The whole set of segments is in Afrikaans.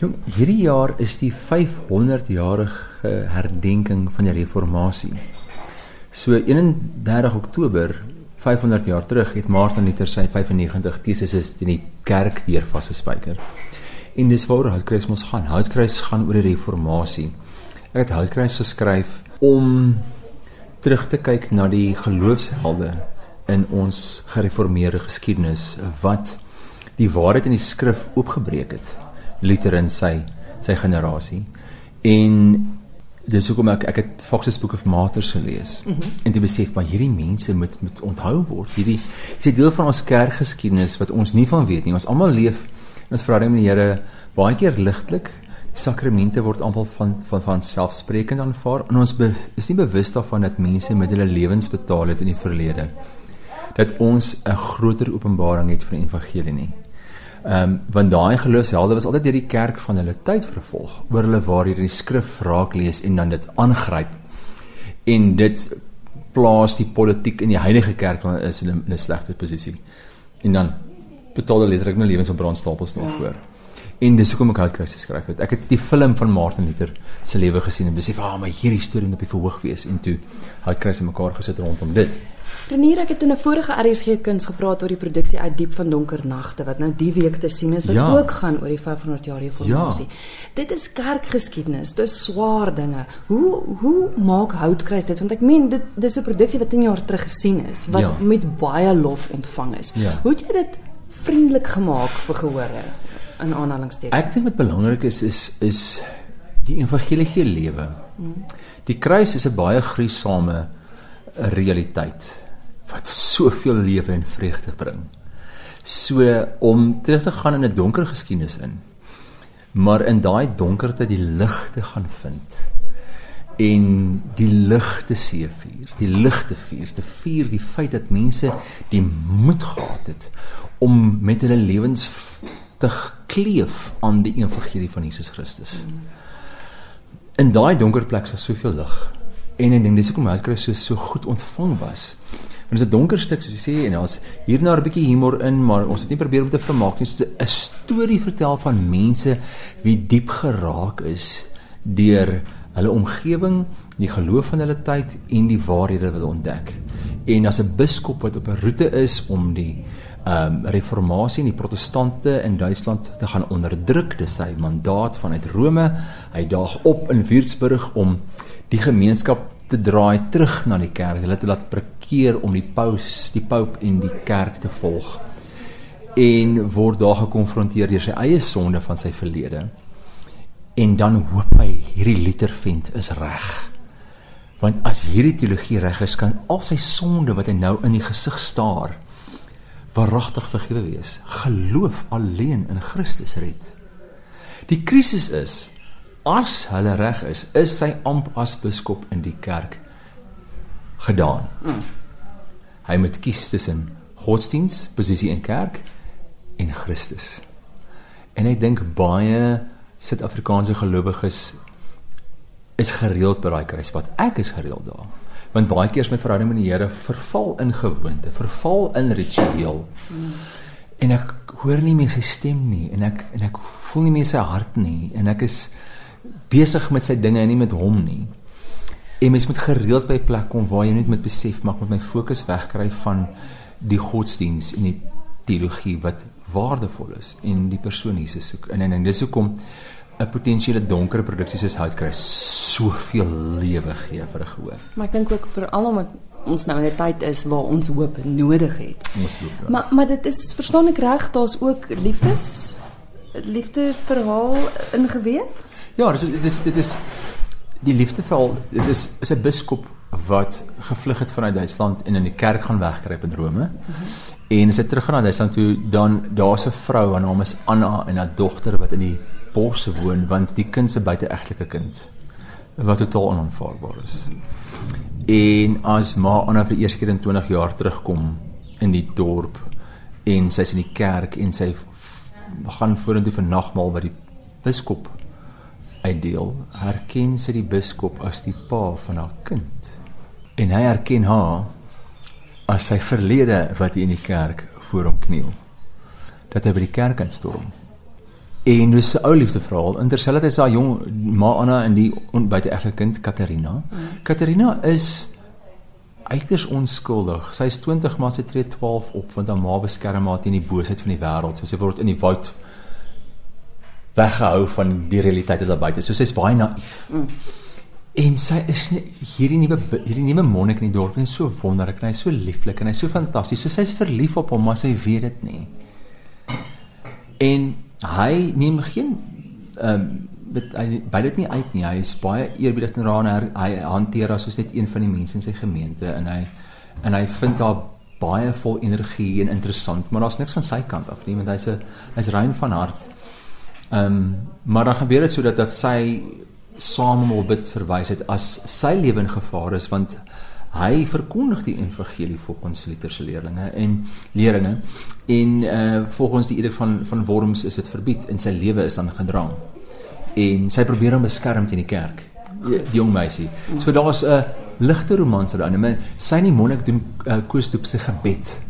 Jong, hierdie jaar is die 500-jarige herdenking van die reformatie. So 31 Oktober 500 jaar terug het Martin Luther sy 95 teses in die kerk deur vasgespijker. En dis waar Houtkruis mos gaan. Houtkruis gaan oor die reformatie. Ek het Houtkruis geskryf om terug te kyk na die geloofshelde in ons gereformeerde geskiedenis wat die waarheid in die skrif oopgebreek het. Luther en sy sy generasie. En dis hoekom ek ek het Fox's Book of Martyrs gelees. Mm -hmm. En dit besef maar hierdie mense moet moet onthou word. Hierdie is 'n deel van ons kerkgeskiedenis wat ons nie van weet nie. Ons almal leef in ons verhouding met die Here baie keer ligtelik. Die sakramente word amper van van van selfsprekend aanvaar en ons be, is nie bewus daarvan dat mense met hulle lewens betaal het in die verlede. Dat ons 'n groter openbaring het van die evangelie nie. Ehm um, want daai geloofshelde was altyd deur die kerk van hulle tyd vervolg oor hulle waar hier in die skrif raak lees en dan dit aangryp. En dit plaas die politiek in die heilige kerk want is in 'n slegte posisie. En dan betaal hulle letterlik hulle lewens op brandstapels nog ja. En dis hoekom ek Houtkruis geskryf het. Ek het die film van Martin Luther se lewe gesien en besef, "Ag, ah, maar hierdie storie moet op die verhoog wees." En toe Houtkruis en mekaar gesit rondom dit. Renier, ek het in 'n vorige RSG kuns gepraat oor die produksie uit Diep van Donker Nagte wat nou die week te sien is wat ja. ook gaan oor die 500 jaar reformatie. Ja. Dit is kerkgeskiedenis, dis swaar dinge. Hoe hoe maak Houtkruis dit? Want ek meen dit dis 'n produksie wat 10 jaar terug gesien is wat ja. met baie lof ontvang is. Ja. Hoe het jy dit vriendelik gemaak vir gehore in aanhalingstekens? Ek dink wat belangrik is is is die evangelieë lewe. Hmm. Die kruis is 'n baie gruisame realiteit wat soveel lewe en vreugde bring. So om terug te gaan in 'n donker geskiedenis in. Maar in daai donkerte die lig te gaan vind en die lig te seevier, die lig te vier, te vier die feit dat mense die moed gehad het om met hulle lewens te kleef aan die evangelie van Jesus Christus. In daai donker plek is soveel lig. En ek dink dis hoekom Houtkruis so so goed ontvang was. Want dit is 'n donker stuk soos jy sê en ons hierna 'n bietjie humor in, maar ons het nie probeer om te vermaak nie. Is 'n storie vertel van mense wie diep geraak is deur hulle omgewing, die geloof van hulle tyd en die waarhede wat hulle ontdek. En as 'n biskop wat op 'n roete is om die um, reformatie en die protestante in Duitsland te gaan onderdruk, dis sy mandaat vanuit Rome. Hy daag op in Würzburg om die gemeenskap te draai terug na die kerk. Hulle het laat prekeer om die paus, die pope en die kerk te volg. En word daar gekonfronteer deur sy eie sonde van sy verlede. En dan hoop hy hierdie Luther vind is reg. Want as hierdie teologie reg is, kan al sy sonde wat hy nou in die gesig staar, waaragtig vergewe wees. Geloof alleen in Christus red. Die krisis is as hulle reg is, is sy amp as biskop in die kerk gedaan. Hy moet kies tussen godsdiens, posisie in kerk en Christus. En ek dink baie Suid-Afrikaanse gelowiges is gereeld by daai kruispunt. Ek is gereeld daar. Want baie keer is my verhouding met die Here verval in gewoonte, verval in ritueel. Mm. En ek hoor nie meer sy stem nie en ek en ek voel nie meer sy hart nie en ek is besig met sy dinge en nie met hom nie. En mens moet gereeld by 'n plek kom waar jy net met besef maak met my fokus wegkry van die godsdiens en die teologie wat waardevol is en die persoon Jesus soek. En en, en dis hoekom 'n potensiële donker produksie soos Hout kry soveel lewe gee vir 'n gehoor. Maar ek dink ook veral omdat ons nou in 'n tyd is waar ons hoop nodig het. Ons hoop. Ja. Maar maar dit is verstaan ek reg, daar's ook liefdes liefde verhaal ingeweef? Ja, dis dit is dit is die liefdeval. Dit is is 'n biskop wat gevlug het vanuit Duitsland en in die kerk gaan wegkruip in Rome. Mm -hmm. En as hy terug gaan na Duitsland toe, dan daar's 'n vrou, haar naam is Anna en haar dogter wat in die bos woon want die kind se buiteegtelike kind wat totaal onaanvaarbaar is. En as ma Anna vir eers keer in 20 jaar terugkom in die dorp en sy's in die kerk en sy gaan vorentoe vir nagmaal by die biskop uitdeel, herken sy die biskop as die pa van haar kind. En hy herken haar as sy verlede wat hier in die kerk voor hom kniel. Dat hy by die kerk instorm. En dis 'n ou liefdeverhaal. Interselfs is daar jong Ma Anna en die buiteegtelike kind Katarina. Mm. Katarina is uiters onskuldig. Sy is 20 maar sy tree 12 op want haar ma beskerm haar teen die boosheid van die wêreld. So sy word in die woud weggehou van die realiteit daar buite. So sy's baie naïef. Mm. En sy is hierdie nuwe hierdie nuwe monnik in die dorp en so wonderlik en hy's so lieflik en hy's so fantasties. So sy's verlief op hom, maar sy weet dit nie. En hy neem geen ehm um, dit hy by dit nie uit nie. Hy is baie eerbiedig teenoor haar. Hy hanteer haar soos net een van die mense in sy gemeente en hy en hy vind haar baie vol energie en interessant, maar daar's niks van sy kant af nie, want hy's 'n hy's rein van hart. Ehm um, maar dan gebeur dit sodat dat sy saam met bid verwys het as sy lewe in gevaar is want hy verkondig die evangelie volgens Luther se leerlinge en leringe en uh volgens die edik van van Worms is dit verbied en sy lewe is dan gedrang. En sy probeer hom beskerm teen die kerk die, die jong meisie. So daar's 'n ligte romanse daarin maar sy en die monnik doen uh, koosdoop se gebed.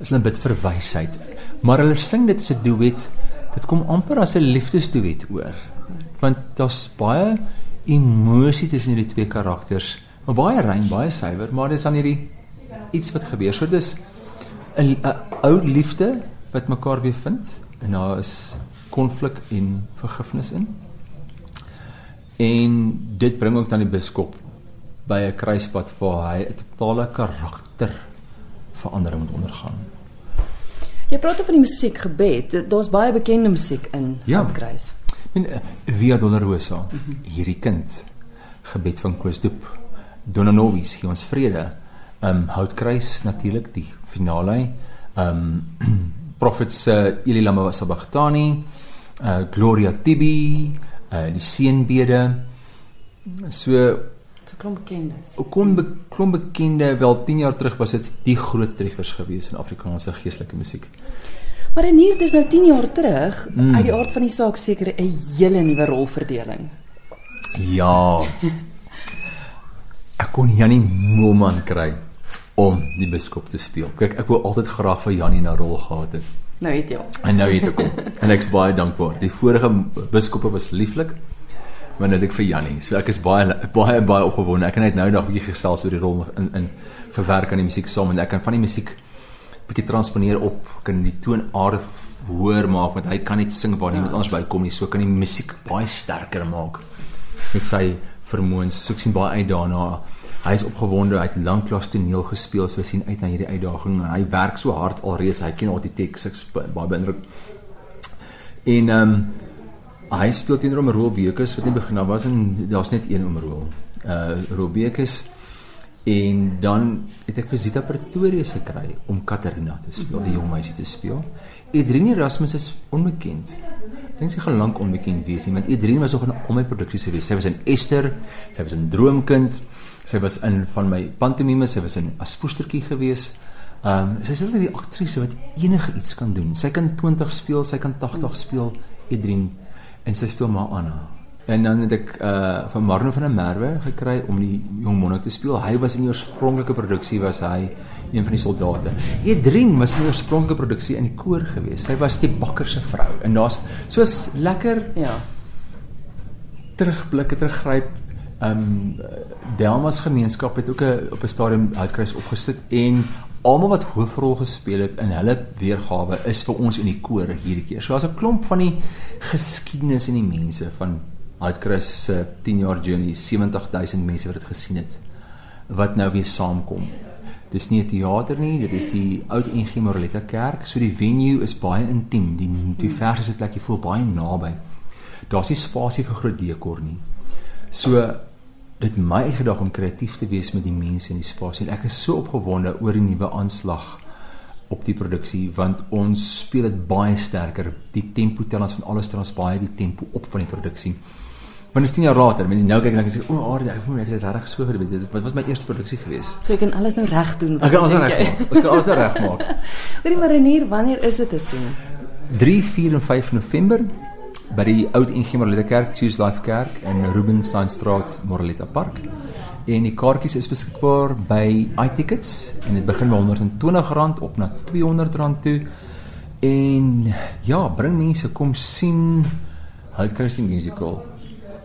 Is hulle bid vir wysheid. Maar hulle sing dit as 'n duet. Dit kom amper as 'n liefdesduet oor. Want daar's baie emosie tussen hierdie twee karakters maar baie rein baie suiwer maar dis dan hierdie iets wat gebeur so dis 'n ou liefde wat mekaar weer vind en daar is konflik en vergifnis in en dit bring ook dan die biskop by 'n kruispunt waar hy 'n totale karakter verandering moet ondergaan Jy praat oor die musiek gebed. Daar's baie bekende musiek in ja. Houtkruis. En uh, Via Dolorosa, mm -hmm. hierdie kind, gebed van Koos Doep. Dona Nobis, gee ons vrede. Ehm um, Houtkruis natuurlik die finale. Ehm um, Prophets uh, Eli Lama Sabachthani, uh, Gloria Tibi, uh, die seënbede. So klomp bekendes. Ook kom be, klomp bekende wel 10 jaar terug was dit die groot treffers gewees in Afrikaanse geestelike musiek. Maar en hier dis nou 10 jaar terug mm. uit die aard van die saak seker 'n hele nuwe rolverdeling. Ja. ek kon Jannie Moelman kry om die biskop te speel. Kyk, ek wou altyd graag vir Jannie 'n rol gehad het. Nou het jy. En nou het ek hom. en ek's baie dankbaar. Die vorige biskoppe was lieflik maar net ek vir Jannie. So ek is baie baie baie opgewonde. Ek het net nou nog 'n bietjie gesels oor die rol in in verwerk aan die musiek saam en ek kan van die musiek bietjie transponeer op kan die toonaarde hoor maak want hy kan net sing waar niemand ja. anders bykom nie. So kan die musiek baie sterker maak met sy vermoëns. So ek sien baie uit daarna. Hy is opgewonde. Hy het lanklaas toneel gespeel. So ek sien uit na hierdie uitdaging en hy werk so hard alreeds. Hy ken al die teks. Ek baie beïndruk. En ehm um, hy speel teenoor om Robekus wat nie begin daar was en daar's net een om rol. Uh Robekus en dan het ek visita Pretoria gekry om Katarina te speel, die jong meisie te speel. Edrine Erasmus is onbekend. Ek dink sy gaan lank onbekend wees nie, want Edrine was nog in al my produksies gewees. Sy was in Esther, sy was in Droomkind, sy was in van my pantomime, sy was in Aspoestertjie gewees. Ehm um, sy is net die aktrise wat enige iets kan doen. Sy kan 20 speel, sy kan 80 speel. Edrine en sy speel maar Anna. En dan het ek uh van Marno van der Merwe gekry om die jong monnik te speel. Hy was in die oorspronklike produksie was hy een van die soldate. Edrien was in die oorspronklike produksie in die koor gewees. Sy was die bakker se vrou. En daar's soos lekker ja. Terugblikke teruggryp. Um Delmas gemeenskap het ook 'n op 'n stadium uitkruis opgesit en almal wat hoofrol gespeel het in hulle weergawe is vir ons in die koor hierdie keer. So daar's 'n klomp van die geskiedenis en die mense van Uitkrus se 10 jaar journey, 70000 mense wat dit gesien het wat nou weer saamkom. Dis nie 'n teater nie, dit is die oud NG Moreletta kerk. So die venue is baie intiem. Die die vers is dit laat jy voel baie naby. Daar's nie spasie vir groot dekor nie. So dit my uitgedaag om kreatief te wees met die mense in die spasie. Ek is so opgewonde oor die nuwe aanslag op die produksie want ons speel dit baie sterker. Die tempo tel ons van alles trans baie die tempo op van die produksie. Is 10 jaar later, mense nou kyk en ek sê o, oh, ek voel ek het regtig so gedoen. Dit was my eerste produksie gewees. So ek kan alles nou reg doen. Ek kan alles reg maak. Ons kan alles nou reg maak. Hoorie Marinier, wanneer is dit te sien? 3, 4 en 5 November by die oud NG Moreletta Kerk, Choose Life Kerk in Rubensteinstraat, Moreletta Park. En die kaartjies is beskikbaar by iTickets en dit begin by R120 op na R200 toe. En ja, bring mense kom sien Houtkrys die musical.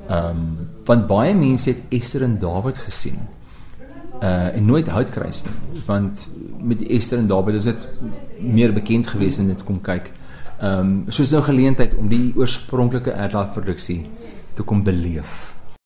Ehm um, want baie mense het Esther en Dawid gesien. Uh en nooit Houtkrys nie, want met Esther en Dawid is dit meer bekend gewees en dit kom kyk. Ehm um, soos nou geleentheid om die oorspronklike Erdlife produksie te kom beleef.